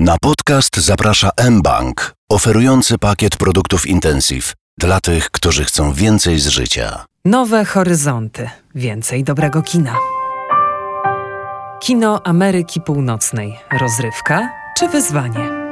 Na podcast zaprasza mBank, oferujący pakiet produktów Intensive dla tych, którzy chcą więcej z życia. Nowe horyzonty, więcej dobrego kina. Kino Ameryki Północnej. Rozrywka czy wyzwanie?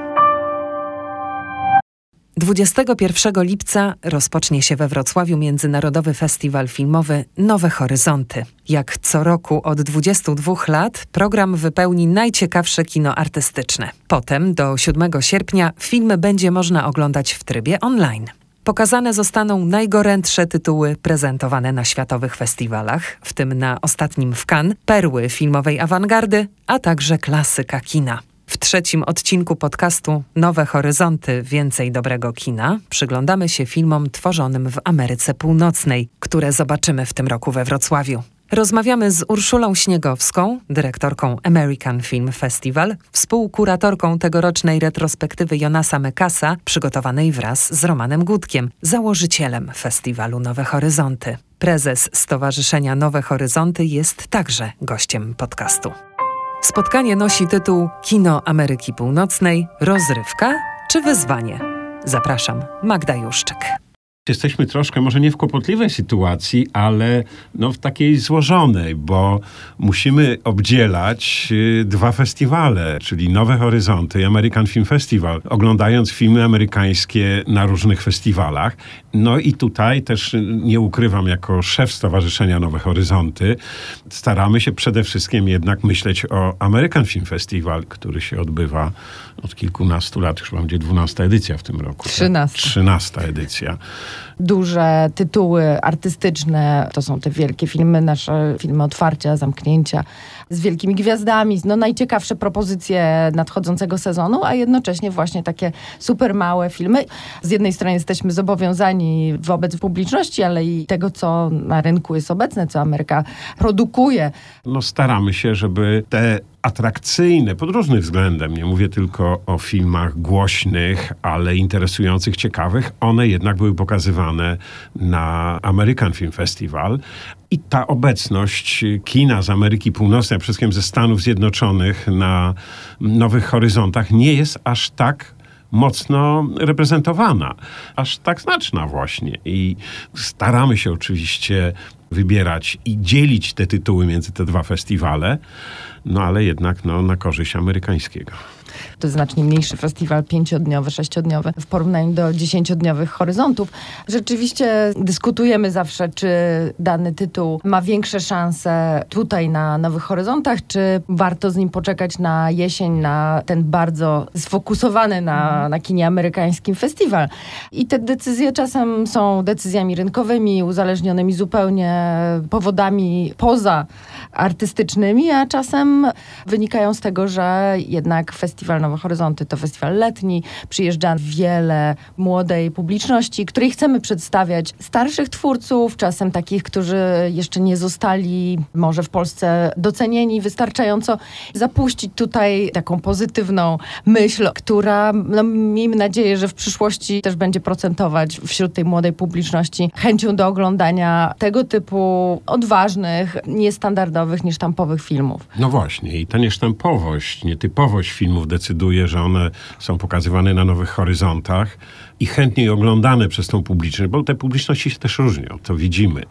21 lipca rozpocznie się we Wrocławiu Międzynarodowy Festiwal Filmowy Nowe Horyzonty. Jak co roku od 22 lat program wypełni najciekawsze kino artystyczne. Potem do 7 sierpnia filmy będzie można oglądać w trybie online. Pokazane zostaną najgorętsze tytuły prezentowane na światowych festiwalach, w tym na ostatnim w Cannes, perły filmowej awangardy, a także klasyka kina. W trzecim odcinku podcastu Nowe Horyzonty Więcej Dobrego Kina przyglądamy się filmom tworzonym w Ameryce Północnej, które zobaczymy w tym roku we Wrocławiu. Rozmawiamy z Urszulą Śniegowską, dyrektorką American Film Festival, współkuratorką tegorocznej retrospektywy Jonasa Mekasa, przygotowanej wraz z Romanem Gutkiem, założycielem festiwalu Nowe Horyzonty. Prezes Stowarzyszenia Nowe Horyzonty jest także gościem podcastu. Spotkanie nosi tytuł Kino Ameryki Północnej rozrywka czy wyzwanie? Zapraszam, Magda Juszczyk. Jesteśmy troszkę, może nie w kłopotliwej sytuacji, ale no w takiej złożonej, bo musimy obdzielać y, dwa festiwale, czyli Nowe Horyzonty i American Film Festival, oglądając filmy amerykańskie na różnych festiwalach. No i tutaj też nie ukrywam, jako szef Stowarzyszenia Nowe Horyzonty, staramy się przede wszystkim jednak myśleć o American Film Festival, który się odbywa od kilkunastu lat, już będzie 12 edycja w tym roku. 13. Tak? 13 edycja. Duże tytuły artystyczne, to są te wielkie filmy, nasze filmy otwarcia, zamknięcia, z wielkimi gwiazdami, no najciekawsze propozycje nadchodzącego sezonu, a jednocześnie właśnie takie super małe filmy. Z jednej strony jesteśmy zobowiązani wobec publiczności, ale i tego, co na rynku jest obecne, co Ameryka produkuje. No staramy się, żeby te atrakcyjne pod różnym względem, nie mówię tylko o filmach głośnych, ale interesujących, ciekawych, one jednak były pokazywane na American Film Festival. I ta obecność kina z Ameryki Północnej, a przede wszystkim ze Stanów Zjednoczonych na Nowych Horyzontach nie jest aż tak mocno reprezentowana, aż tak znaczna właśnie. I staramy się oczywiście wybierać i dzielić te tytuły między te dwa festiwale, no ale jednak no, na korzyść amerykańskiego. To jest znacznie mniejszy festiwal, pięciodniowy, sześciodniowy w porównaniu do dziesięciodniowych horyzontów. Rzeczywiście dyskutujemy zawsze, czy dany tytuł ma większe szanse tutaj na Nowych Horyzontach, czy warto z nim poczekać na jesień, na ten bardzo sfokusowany na, na kinie amerykańskim festiwal. I te decyzje czasem są decyzjami rynkowymi, uzależnionymi zupełnie powodami poza artystycznymi, a czasem wynikają z tego, że jednak festiwal Nowe Horyzonty to festiwal letni, przyjeżdża wiele młodej publiczności, której chcemy przedstawiać starszych twórców, czasem takich, którzy jeszcze nie zostali może w Polsce docenieni wystarczająco, zapuścić tutaj taką pozytywną myśl, która no, miejmy nadzieję, że w przyszłości też będzie procentować wśród tej młodej publiczności chęcią do oglądania tego typu odważnych, niestandardowych, niesztampowych filmów. No właśnie i ta niesztampowość, nietypowość filmów decyduje, że one są pokazywane na nowych horyzontach i chętniej oglądane przez tą publiczność, bo te publiczności się też różnią, to widzimy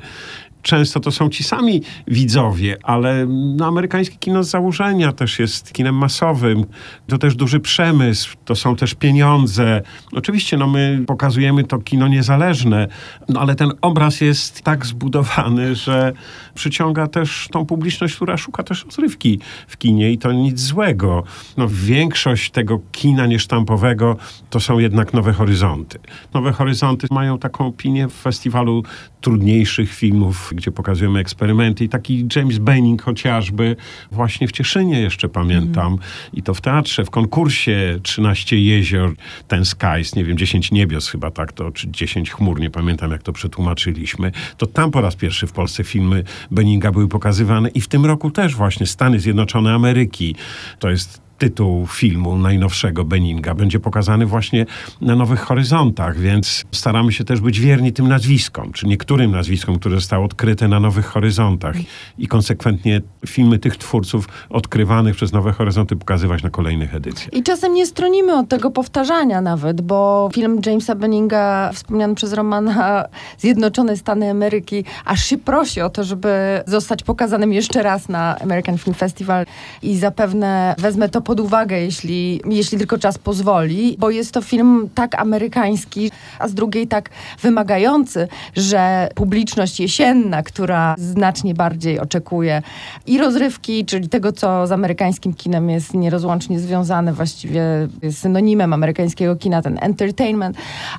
często to są ci sami widzowie, ale no, amerykańskie kino z założenia też jest kinem masowym. To też duży przemysł, to są też pieniądze. Oczywiście no, my pokazujemy to kino niezależne, no, ale ten obraz jest tak zbudowany, że przyciąga też tą publiczność, która szuka też rozrywki w kinie i to nic złego. No, większość tego kina niesztampowego to są jednak Nowe Horyzonty. Nowe Horyzonty mają taką opinię w festiwalu trudniejszych filmów, gdzie pokazujemy eksperymenty. I taki James Benning chociażby, właśnie w Cieszynie jeszcze pamiętam, mm. i to w teatrze, w konkursie 13 jezior, ten Skies, nie wiem, 10 niebios chyba tak to, czy 10 chmur, nie pamiętam jak to przetłumaczyliśmy, to tam po raz pierwszy w Polsce filmy Benninga były pokazywane i w tym roku też właśnie Stany Zjednoczone Ameryki. To jest tytuł filmu najnowszego Beninga będzie pokazany właśnie na Nowych Horyzontach, więc staramy się też być wierni tym nazwiskom, czy niektórym nazwiskom, które zostały odkryte na Nowych Horyzontach i konsekwentnie filmy tych twórców odkrywanych przez Nowe Horyzonty pokazywać na kolejnych edycjach. I czasem nie stronimy od tego powtarzania nawet, bo film Jamesa Benninga, wspomniany przez Romana Zjednoczone Stany Ameryki, aż się prosi o to, żeby zostać pokazanym jeszcze raz na American Film Festival i zapewne wezmę to pod uwagę, jeśli, jeśli tylko czas pozwoli, bo jest to film tak amerykański, a z drugiej tak wymagający, że publiczność jesienna, która znacznie bardziej oczekuje i rozrywki, czyli tego, co z amerykańskim kinem jest nierozłącznie związane, właściwie jest synonimem amerykańskiego kina, ten entertainment,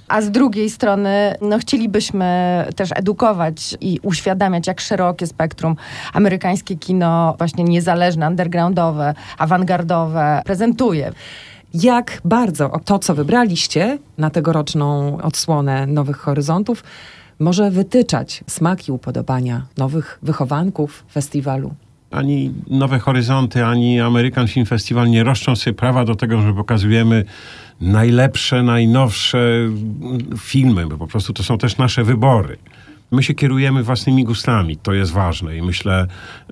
a z drugiej strony no, chcielibyśmy też edukować i uświadamiać, jak szerokie spektrum amerykańskie kino, właśnie niezależne, undergroundowe, awangardowe prezentuje. Jak bardzo to, co wybraliście na tegoroczną odsłonę Nowych Horyzontów, może wytyczać smaki upodobania nowych wychowanków festiwalu? ani Nowe Horyzonty, ani American Film Festival nie roszczą sobie prawa do tego, że pokazujemy najlepsze, najnowsze filmy, bo po prostu to są też nasze wybory. My się kierujemy własnymi gustami, to jest ważne i myślę,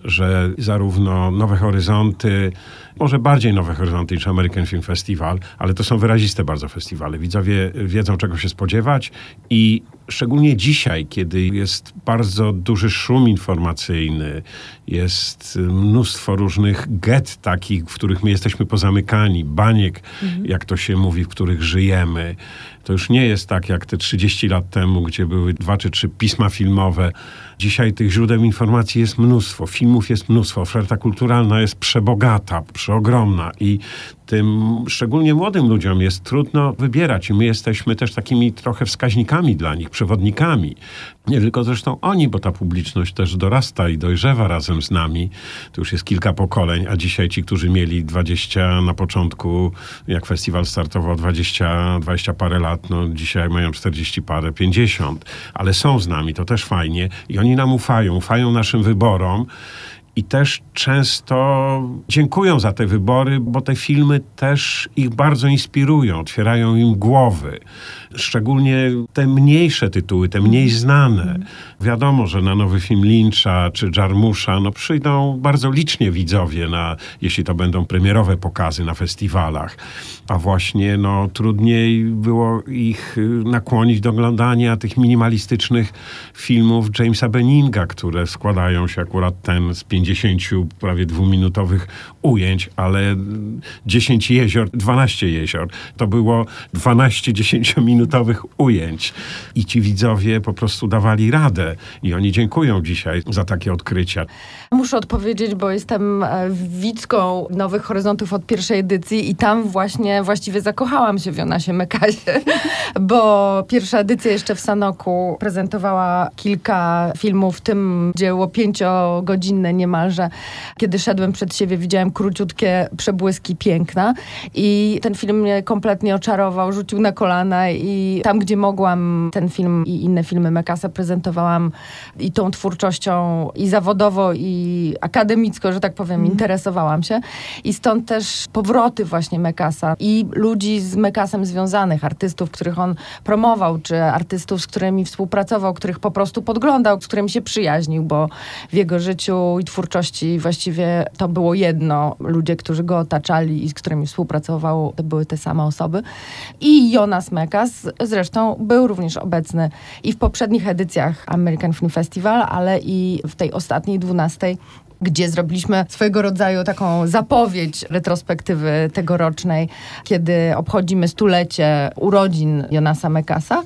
że zarówno Nowe Horyzonty, może bardziej Nowe Horyzonty niż American Film Festival, ale to są wyraziste bardzo festiwale. Widzowie wiedzą, czego się spodziewać i szczególnie dzisiaj, kiedy jest bardzo duży szum informacyjny, jest mnóstwo różnych get takich, w których my jesteśmy pozamykani, baniek, mhm. jak to się mówi, w których żyjemy. To już nie jest tak jak te 30 lat temu, gdzie były dwa czy trzy pisma filmowe. Dzisiaj tych źródeł informacji jest mnóstwo, filmów jest mnóstwo, oferta kulturalna jest przebogata, przeogromna i tym szczególnie młodym ludziom jest trudno wybierać i my jesteśmy też takimi trochę wskaźnikami dla nich, przewodnikami. Nie tylko zresztą oni, bo ta publiczność też dorasta i dojrzewa razem z nami. To już jest kilka pokoleń, a dzisiaj ci, którzy mieli 20 na początku, jak festiwal startował 20, 20 parę lat, no dzisiaj mają 40 parę, 50, ale są z nami, to też fajnie i oni nam ufają, ufają naszym wyborom i też często dziękują za te wybory, bo te filmy też ich bardzo inspirują, otwierają im głowy. Szczególnie te mniejsze tytuły, te mniej znane. Wiadomo, że na nowy film Lyncha czy Jarmusza no, przyjdą bardzo licznie widzowie, na, jeśli to będą premierowe pokazy na festiwalach. A właśnie no, trudniej było ich nakłonić do oglądania tych minimalistycznych filmów Jamesa Benninga, które składają się akurat ten z 50 prawie dwuminutowych ujęć, ale 10 jezior, 12 jezior. To było 12 10-minutowych ujęć. I ci widzowie po prostu dawali radę. I oni dziękują dzisiaj za takie odkrycia. Muszę odpowiedzieć, bo jestem e, widzką Nowych Horyzontów od pierwszej edycji i tam właśnie właściwie zakochałam się w Jonasie Mekasie, bo pierwsza edycja jeszcze w Sanoku prezentowała kilka filmów, w tym dzieło pięciogodzinne niemalże. Kiedy szedłem przed siebie, widziałem króciutkie przebłyski piękna i ten film mnie kompletnie oczarował, rzucił na kolana i tam, gdzie mogłam, ten film i inne filmy Mekasa prezentowałam i tą twórczością i zawodowo, i akademicko, że tak powiem, mm. interesowałam się. I stąd też powroty właśnie Mekasa i ludzi z Mekasem związanych, artystów, których on promował, czy artystów, z którymi współpracował, których po prostu podglądał, z którymi się przyjaźnił, bo w jego życiu i twórczości właściwie to było jedno. Ludzie, którzy go otaczali i z którymi współpracował, to były te same osoby. I Jonas Mekas zresztą był również obecny i w poprzednich edycjach American Film Festival, ale i w tej ostatniej, dwunastej gdzie zrobiliśmy swojego rodzaju taką zapowiedź retrospektywy tegorocznej, kiedy obchodzimy stulecie urodzin Jonasa Mekasa.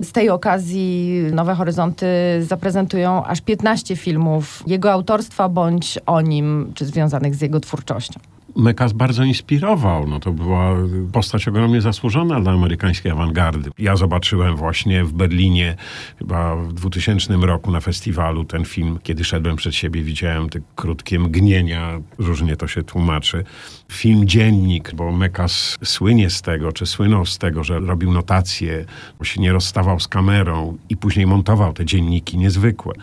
Z tej okazji Nowe Horyzonty zaprezentują aż 15 filmów jego autorstwa bądź o nim, czy związanych z jego twórczością. Mekas bardzo inspirował. No to była postać ogromnie zasłużona dla amerykańskiej awangardy. Ja zobaczyłem właśnie w Berlinie chyba w 2000 roku na festiwalu ten film. Kiedy szedłem przed siebie, widziałem te krótkie mgnienia, różnie to się tłumaczy. Film Dziennik, bo Mekas słynie z tego, czy słynął z tego, że robił notacje, bo się nie rozstawał z kamerą i później montował te dzienniki niezwykłe.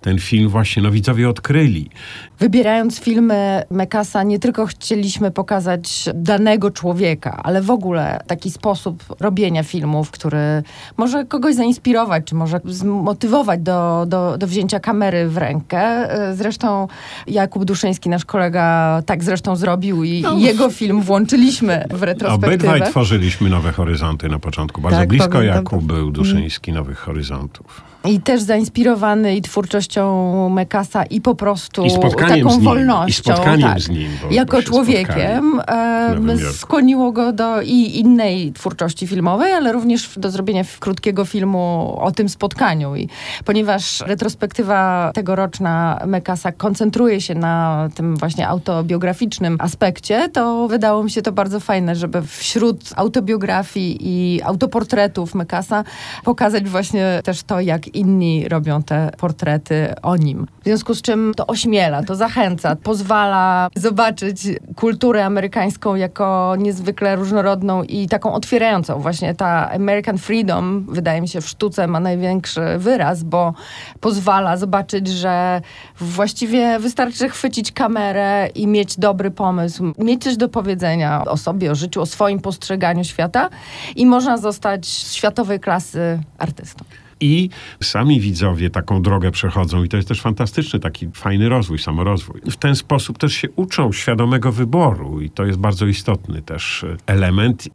Ten film właśnie no widzowie odkryli. Wybierając filmy Mekasa nie tylko chcieli chcieliśmy pokazać danego człowieka, ale w ogóle taki sposób robienia filmów, który może kogoś zainspirować, czy może zmotywować do, do, do wzięcia kamery w rękę. Zresztą Jakub Duszyński, nasz kolega, tak zresztą zrobił i. jego film włączyliśmy w retrospektywę. Obydwaj tworzyliśmy Nowe Horyzonty na początku. Bardzo tak, blisko pamiętam. Jakub był Duszyński Nowych Horyzontów. I też zainspirowany i twórczością Mekasa i po prostu I taką nim, wolnością. I spotkaniem tak, z nim. jako człowiekiem e, skłoniło go do i innej twórczości filmowej, ale również do zrobienia krótkiego filmu o tym spotkaniu. I ponieważ retrospektywa tegoroczna Mekasa koncentruje się na tym właśnie autobiograficznym aspekcie, to wydało mi się to bardzo fajne, żeby wśród autobiografii i autoportretów Mekasa pokazać właśnie też to, jak inni robią te portrety o nim. W związku z czym to ośmiela, to zachęca, pozwala zobaczyć kulturę amerykańską jako niezwykle różnorodną i taką otwierającą. Właśnie ta American Freedom, wydaje mi się, w sztuce ma największy wyraz, bo pozwala zobaczyć, że właściwie wystarczy chwycić kamerę i mieć dobry pomysł, mieć coś do powiedzenia o sobie, o życiu, o swoim postrzeganiu świata i można zostać światowej klasy artystą i sami widzowie taką drogę przechodzą i to jest też fantastyczny taki fajny rozwój, samorozwój. W ten sposób też się uczą świadomego wyboru i to jest bardzo istotny też element.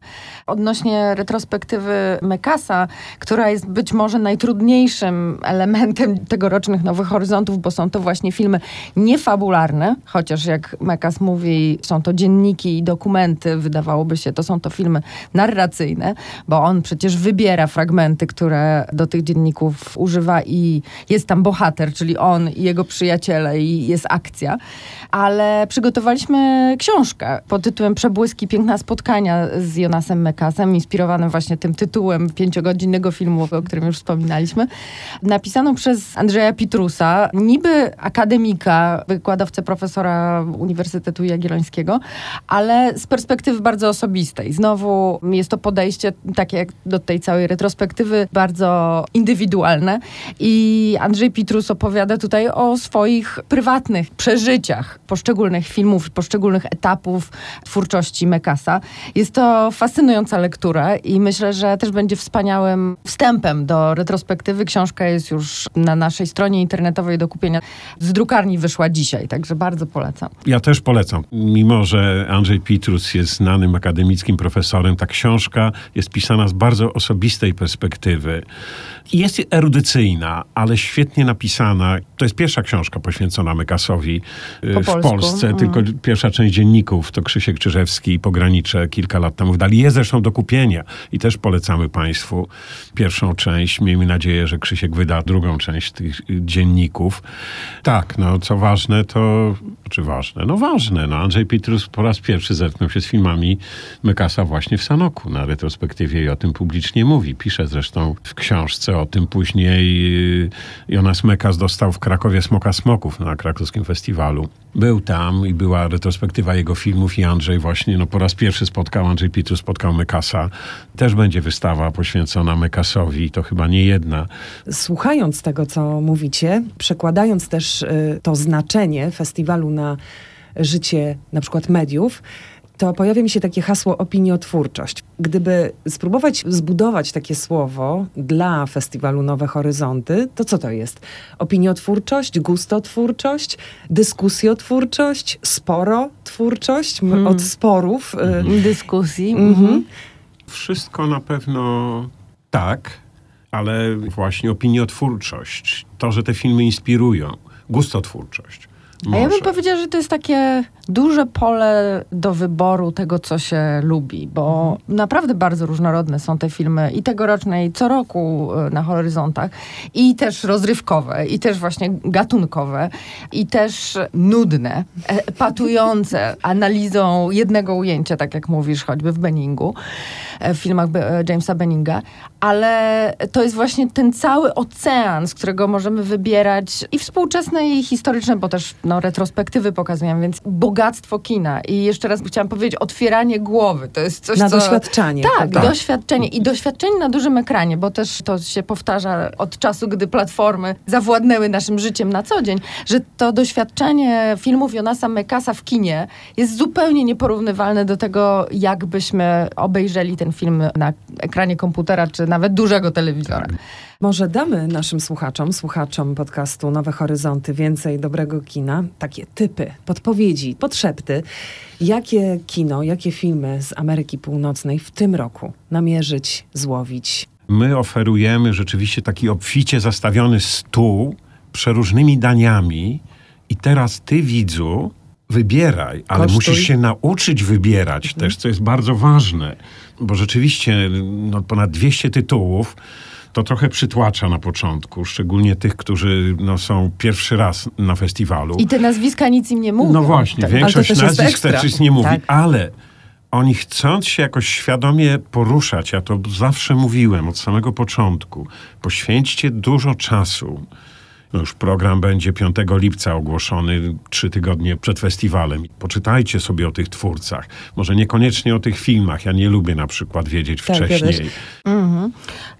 Odnośnie retrospektywy Mekasa, która jest być może najtrudniejszym elementem tegorocznych Nowych Horyzontów, bo są to właśnie filmy niefabularne, chociaż jak Mekas mówi, są to dzienniki i dokumenty, wydawałoby się, to są to filmy narracyjne, bo on przecież wybiera fragmenty, które do tych dzienników używa i jest tam bohater, czyli on i jego przyjaciele i jest akcja. Ale przygotowaliśmy książkę pod tytułem Przebłyski piękna spotkania z Jonasem Mekasem, inspirowanym właśnie tym tytułem pięciogodzinnego filmu, o którym już wspominaliśmy. Napisaną przez Andrzeja Pitrusa, niby akademika, wykładowcę profesora Uniwersytetu Jagiellońskiego, ale z perspektywy bardzo osobistej. Znowu jest to podejście, takie jak do tej całej retrospektywy, bardzo indywidualne. I Andrzej Pitrus opowiada tutaj o swoich prywatnych przeżyciach poszczególnych filmów, poszczególnych etapów twórczości Mekasa. Jest to fascynująca lektura i myślę, że też będzie wspaniałym wstępem do retrospektywy. Książka jest już na naszej stronie internetowej do kupienia. Z drukarni wyszła dzisiaj, także bardzo polecam. Ja też polecam. Mimo, że Andrzej Pitrus jest znanym akademickim profesorem, ta książka jest pisana z bardzo osobistej perspektywy. Jest erudycyjna, ale świetnie napisana. To jest pierwsza książka poświęcona Mekasowi po w Polsku. Polsce. Mm. Tylko pierwsza część dzienników to Krzysiek Czyżewski i Pogranicze kilka lat temu wdali. Jest zresztą do kupienia i też polecamy Państwu pierwszą część. Miejmy nadzieję, że Krzysiek wyda drugą część tych dzienników. Tak, no co ważne, to czy ważne? No ważne. No, Andrzej Pitrus po raz pierwszy zetknął się z filmami Mekasa właśnie w Sanoku na retrospektywie i o tym publicznie mówi. Pisze zresztą w książce o tym później. Y, Jonas Mekas dostał w Krakowie Smoka Smoków na krakowskim festiwalu. Był tam i była retrospektywa jego filmów i Andrzej właśnie no, po raz pierwszy spotkał, Andrzej Pitrus spotkał Mekasa. Też będzie wystawa poświęcona Mekasowi, to chyba nie jedna. Słuchając tego, co mówicie, przekładając też y, to znaczenie festiwalu na życie na przykład mediów, to pojawia mi się takie hasło opiniotwórczość. Gdyby spróbować zbudować takie słowo dla festiwalu Nowe Horyzonty, to co to jest? Opiniotwórczość, gustotwórczość, dyskusjotwórczość, sporotwórczość, hmm. od sporów. Mhm. Dyskusji. Mhm. Wszystko na pewno tak, ale właśnie opiniotwórczość, to, że te filmy inspirują, gustotwórczość. Może. A ja bym powiedziała, że to jest takie duże pole do wyboru tego, co się lubi, bo mhm. naprawdę bardzo różnorodne są te filmy i tegoroczne, i co roku e, na horyzontach, i też rozrywkowe, i też właśnie gatunkowe, i też nudne, e, patujące analizą jednego ujęcia, tak jak mówisz, choćby w Benningu, e, w filmach Jamesa Benninga, ale to jest właśnie ten cały ocean, z którego możemy wybierać i współczesne, i historyczne, bo też no, retrospektywy pokazują, więc bogactwo kina. I jeszcze raz chciałam powiedzieć, otwieranie głowy. To jest coś, Na co... doświadczenie. Tak, Tak. doświadczenie. I doświadczenie na dużym ekranie, bo też to się powtarza od czasu, gdy platformy zawładnęły naszym życiem na co dzień, że to doświadczenie filmów Jonasa Mekasa w kinie jest zupełnie nieporównywalne do tego, jakbyśmy obejrzeli ten film na ekranie komputera, czy nawet dużego telewizora. Może damy naszym słuchaczom, słuchaczom podcastu Nowe Horyzonty więcej dobrego kina, takie typy, podpowiedzi, podszepty, jakie kino, jakie filmy z Ameryki Północnej w tym roku namierzyć, złowić. My oferujemy rzeczywiście taki obficie zastawiony stół przeróżnymi daniami i teraz ty, widzu, wybieraj, ale Kosztuj. musisz się nauczyć wybierać też, co jest bardzo ważne, bo rzeczywiście no, ponad 200 tytułów to trochę przytłacza na początku, szczególnie tych, którzy no, są pierwszy raz na festiwalu. I te nazwiska nic im nie mówią. No właśnie, Tak. większość nazwisk też nic nie mówi, Tak. ale oni chcąc się jakoś świadomie poruszać, ja to zawsze mówiłem od samego początku, poświęćcie dużo czasu. Już program będzie 5 lipca ogłoszony, trzy tygodnie przed festiwalem. Poczytajcie sobie o tych twórcach. Może niekoniecznie o tych filmach. Ja nie lubię na przykład wiedzieć Tak, wcześniej.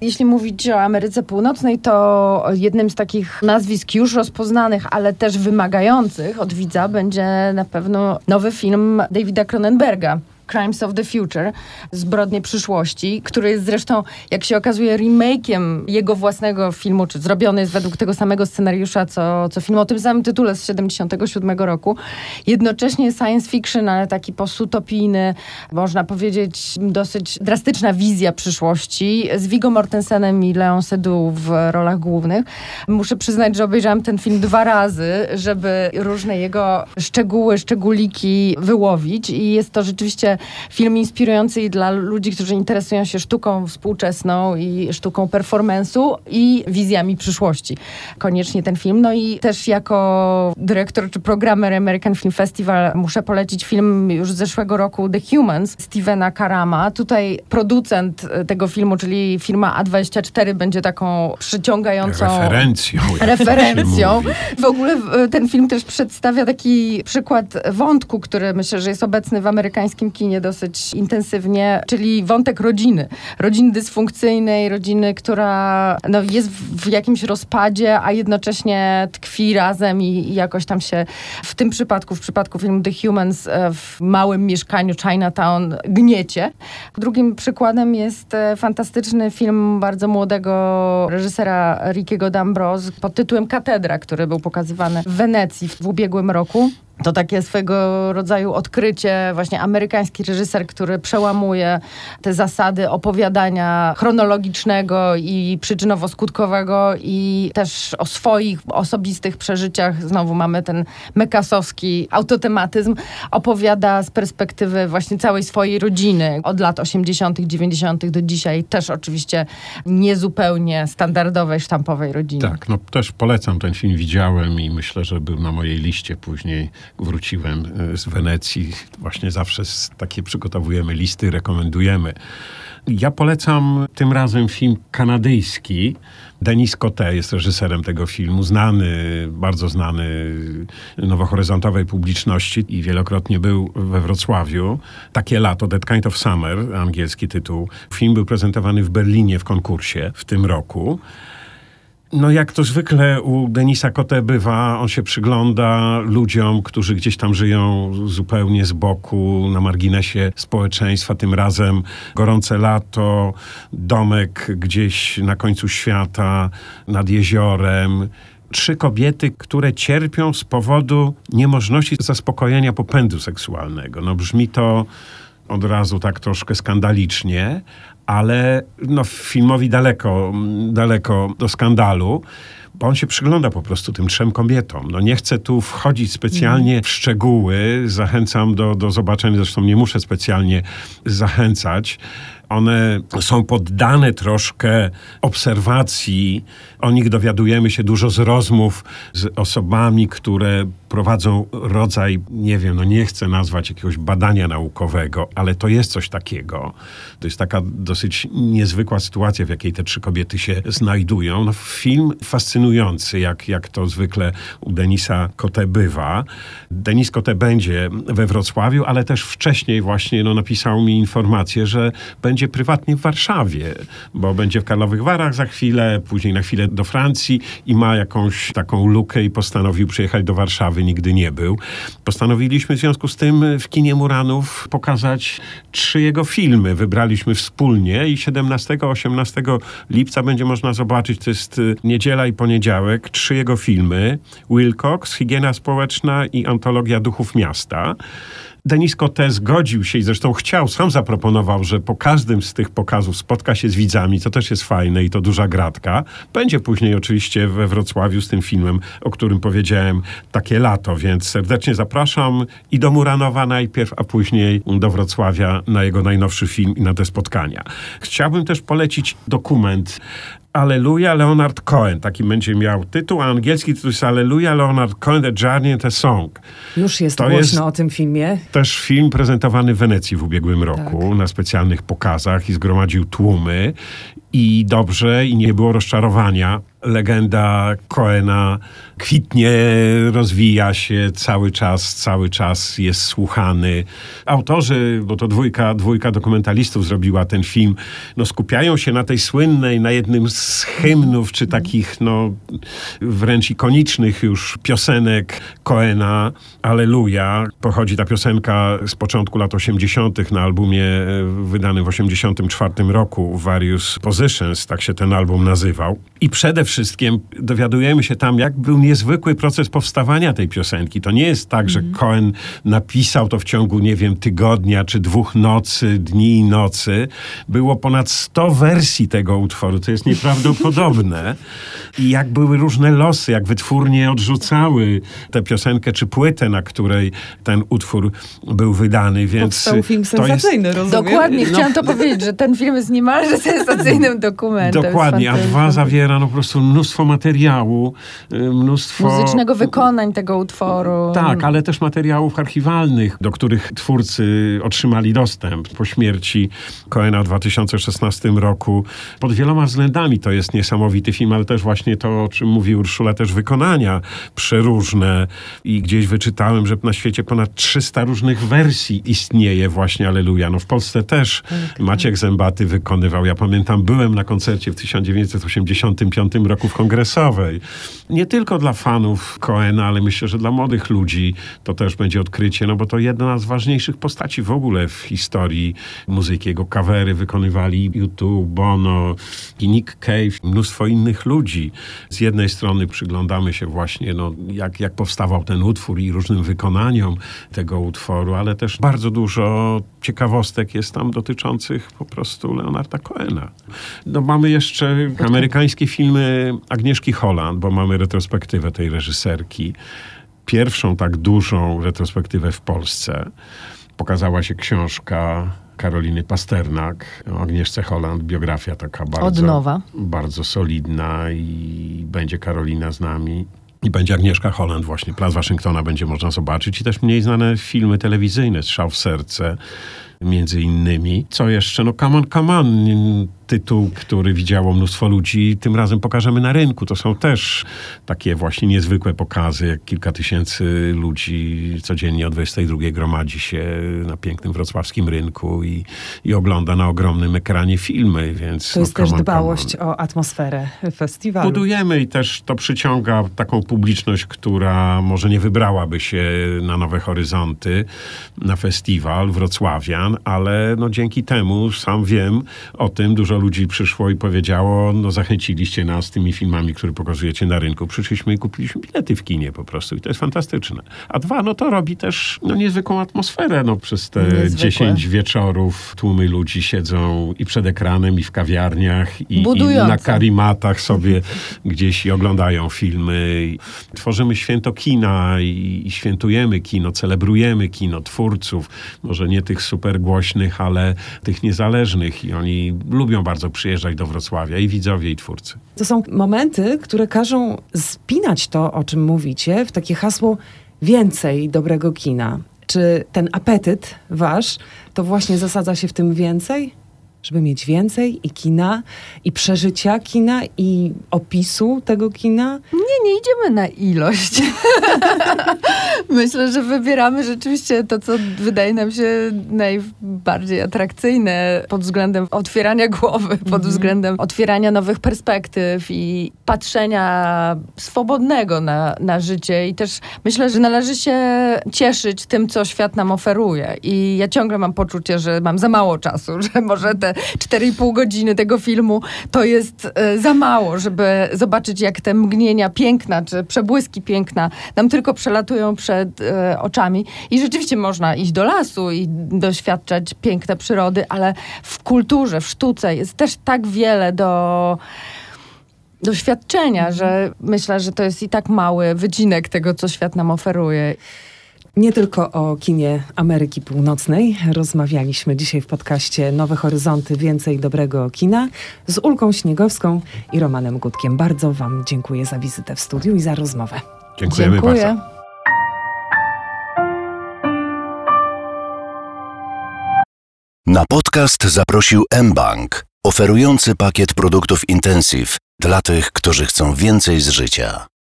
Jeśli mówić o Ameryce Północnej, to jednym z takich nazwisk już rozpoznanych, ale też wymagających od widza będzie na pewno nowy film Davida Cronenberga. Crimes of the Future, Zbrodnie przyszłości, który jest zresztą, jak się okazuje, remake'iem jego własnego filmu, czy zrobiony jest według tego samego scenariusza, co, co film o tym samym tytule z 77 roku. Jednocześnie science fiction, ale taki postutopijny, można powiedzieć, dosyć drastyczna wizja przyszłości z Viggo Mortensenem i Leon Seydoux w rolach głównych. Muszę przyznać, że obejrzałam ten film dwa razy, żeby różne jego szczegóły, szczególiki wyłowić i jest to rzeczywiście film inspirujący i dla ludzi, którzy interesują się sztuką współczesną i sztuką performance'u i wizjami przyszłości. Koniecznie ten film. No i też jako dyrektor czy programer American Film Festival muszę polecić film już z zeszłego roku The Humans Stevena Karama. Tutaj producent e, tego filmu, czyli firma A24 będzie taką przyciągającą Referencją. referencją. W ogóle e, ten film też przedstawia taki przykład wątku, który myślę, że jest obecny w amerykańskim kinie dosyć intensywnie, czyli wątek rodziny. Rodziny dysfunkcyjnej, rodziny, która no, jest w w jakimś rozpadzie, a jednocześnie tkwi razem i, i jakoś tam się w tym przypadku, w przypadku filmu The Humans e, w małym mieszkaniu Chinatown gniecie. Drugim przykładem jest e, fantastyczny film bardzo młodego reżysera Rickiego D'Ambrose pod tytułem Katedra, który był pokazywany w Wenecji w ubiegłym roku. To takie swego rodzaju odkrycie, właśnie amerykański reżyser, który przełamuje te zasady opowiadania chronologicznego i przyczynowo-skutkowego i też o swoich osobistych przeżyciach. Znowu mamy ten mekasowski autotematyzm. Opowiada z perspektywy właśnie całej swojej rodziny od lat 80., 90. do dzisiaj. Też oczywiście niezupełnie standardowej, sztampowej rodziny. Tak, no też polecam ten film, widziałem i myślę, że był na mojej liście później. Wróciłem e, z Wenecji, właśnie zawsze takie przygotowujemy listy, rekomendujemy. Ja polecam tym razem film kanadyjski. Denis Cote jest reżyserem tego filmu, znany, bardzo znany nowohoryzontowej publiczności i wielokrotnie był we Wrocławiu. Takie lato, That Kind of Summer, angielski tytuł. Film był prezentowany w Berlinie w konkursie w tym roku. No jak to zwykle u Denisa Kote bywa, on się przygląda ludziom, którzy gdzieś tam żyją zupełnie z boku, na marginesie społeczeństwa. Tym razem gorące lato, domek gdzieś na końcu świata, nad jeziorem. Trzy kobiety, które cierpią z powodu niemożności zaspokojenia popędu seksualnego. No brzmi to od razu tak troszkę skandalicznie, ale no, filmowi daleko, daleko do skandalu, bo on się przygląda po prostu tym trzem kobietom. No nie chcę tu wchodzić specjalnie w szczegóły, zachęcam do, do zobaczenia, zresztą nie muszę specjalnie zachęcać. One są poddane troszkę obserwacji. O nich dowiadujemy się dużo z rozmów z osobami, które prowadzą rodzaj, nie wiem, no nie chcę nazwać jakiegoś badania naukowego, ale to jest coś takiego. To jest taka dosyć niezwykła sytuacja, w jakiej te trzy kobiety się znajdują. No, film fascynujący jak, jak to zwykle u Denisa Kote bywa. Denis Kote będzie we Wrocławiu, ale też wcześniej właśnie no, napisał mi informację, że będzie prywatnie w Warszawie, bo będzie w Karlowych Warach za chwilę, później na chwilę do Francji i ma jakąś taką lukę i postanowił przyjechać do Warszawy, nigdy nie był. Postanowiliśmy w związku z tym w kinie Muranów pokazać trzy jego filmy. Wybraliśmy wspólnie i 17-18 lipca będzie można zobaczyć, to jest y, niedziela i poniedziałek, trzy jego filmy. Wilcox, Higiena Społeczna i Antologia Duchów Miasta. Denis Cote zgodził się i zresztą chciał, sam zaproponował, że po każdym z tych pokazów spotka się z widzami, co też jest fajne i to duża gratka. Będzie później oczywiście we Wrocławiu z tym filmem, o którym powiedziałem, takie lato, więc serdecznie zapraszam i do Muranowa najpierw, a później do Wrocławia na jego najnowszy film i na te spotkania. Chciałbym też polecić dokument Alleluja Leonard Cohen. Taki będzie miał tytuł, a angielski tytuł jest Alleluja Leonard Cohen, The Journey and the Song. Już jest to głośno jest o tym filmie. Też film prezentowany w Wenecji w ubiegłym roku tak. na specjalnych pokazach i zgromadził tłumy. I dobrze, i nie było rozczarowania legenda Coena kwitnie, rozwija się cały czas, cały czas jest słuchany. Autorzy, bo to dwójka, dwójka dokumentalistów zrobiła ten film, no skupiają się na tej słynnej, na jednym z hymnów, czy takich no wręcz ikonicznych już piosenek Coena, Aleluja. Pochodzi ta piosenka z początku lat 80. na albumie e, wydanym w 84 roku, Various Tak się ten album nazywał. I przede wszystkim dowiadujemy się tam, jak był niezwykły proces powstawania tej piosenki. To nie jest tak, że mm. Cohen napisał to w ciągu, nie wiem, tygodnia czy dwóch nocy, dni i nocy. Było ponad 100 wersji tego utworu, to jest nieprawdopodobne. I jak były różne losy, jak wytwórnie odrzucały tę piosenkę czy płytę, na której ten utwór był wydany, więc Powstał film sensacyjny, jest... rozumiem? Dokładnie, no. chciałam to powiedzieć, że ten film jest niemalże sensacyjnym dokumentem. Dokładnie, a dwa zawiera no po prostu mnóstwo materiału, y, mnóstwo... Muzycznego wykonań tego utworu. Tak, ale też materiałów archiwalnych, do których twórcy otrzymali dostęp po śmierci Coena w 2016 roku. Pod wieloma względami to jest niesamowity film, ale też właśnie to, o czym mówi Urszula, też wykonania przeróżne. I gdzieś wyczytałem, że na świecie ponad 300 różnych wersji istnieje właśnie Aleluja. No w Polsce też. Maciek Zębaty wykonywał. Ja pamiętam, byłem na koncercie w 1985 roku w Kongresowej. Nie tylko dla fanów Coena, ale myślę, że dla młodych ludzi to też będzie odkrycie, no bo to jedna z ważniejszych postaci w ogóle w historii muzyki. Jego kawery wykonywali YouTube, Bono i Nick Cave, mnóstwo innych ludzi. Z jednej strony przyglądamy się właśnie, no, jak, jak powstawał ten utwór i różnym wykonaniom tego utworu, ale też bardzo dużo ciekawostek jest tam dotyczących po prostu Leonarda Coena. No, mamy jeszcze amerykańskie filmy Agnieszki Holland, bo mamy retrospektywę tej reżyserki. Pierwszą tak dużą retrospektywę w Polsce. Pokazała się książka Karoliny Pasternak, o Agnieszce Holland, biografia taka bardzo, bardzo solidna i będzie Karolina z nami. I będzie Agnieszka Holland właśnie, Plac Waszyngtona będzie można zobaczyć. I też mniej znane filmy telewizyjne, Strzał w serce, między innymi. Co jeszcze? No come on, come on tytuł, który widziało mnóstwo ludzi, tym razem pokażemy na rynku. To są też takie właśnie niezwykłe pokazy, jak kilka tysięcy ludzi codziennie o 22 gromadzi się na pięknym wrocławskim rynku i, i ogląda na ogromnym ekranie filmy, więc... To jest no, też dbałość o atmosferę festiwalu. Budujemy i też to przyciąga taką publiczność, która może nie wybrałaby się na Nowe Horyzonty, na festiwal ale no dzięki temu, sam wiem o tym, dużo ludzi przyszło i powiedziało, no zachęciliście nas tymi filmami, które pokazujecie na rynku. Przyszliśmy i kupiliśmy bilety w kinie po prostu i to jest fantastyczne. A dwa, no to robi też no, niezwykłą atmosferę. No, przez te Niezwykłe. 10 wieczorów tłumy ludzi siedzą i przed ekranem, i w kawiarniach, i, i na karimatach sobie gdzieś i oglądają filmy. I tworzymy święto kina i, i świętujemy kino, celebrujemy kino, twórców, może nie tych super głośnych, ale tych niezależnych i oni lubią bardzo przyjeżdżać do Wrocławia i widzowie, i twórcy. To są momenty, które każą spinać to, o czym mówicie, w takie hasło więcej dobrego kina. Czy ten apetyt wasz to właśnie zasadza się w tym więcej? Żeby mieć więcej i kina, i przeżycia kina, i opisu tego kina? Nie, nie idziemy na ilość. Myślę, że wybieramy rzeczywiście to, co wydaje nam się najbardziej atrakcyjne pod względem otwierania głowy, pod Mhm. względem otwierania nowych perspektyw i patrzenia swobodnego na, na życie. I też myślę, że należy się cieszyć tym, co świat nam oferuje. I ja ciągle mam poczucie, że mam za mało czasu, że może te 4,5 godziny tego filmu to jest e, za mało, żeby zobaczyć, jak te mgnienia piękna, czy przebłyski piękna nam tylko przelatują przed e, oczami. I rzeczywiście można iść do lasu i doświadczać piękne przyrody, ale w kulturze, w sztuce jest też tak wiele do doświadczenia, że myślę, że to jest i tak mały wycinek tego, co świat nam oferuje. Nie tylko o kinie Ameryki Północnej rozmawialiśmy dzisiaj w podcaście Nowe Horyzonty Więcej Dobrego Kina z Ulką Śniegowską i Romanem Gutkiem. Bardzo Wam dziękuję za wizytę w studiu i za rozmowę. Dziękujemy Dziękuję. bardzo. Na podcast zaprosił mBank, oferujący pakiet produktów Intensive dla tych, którzy chcą więcej z życia.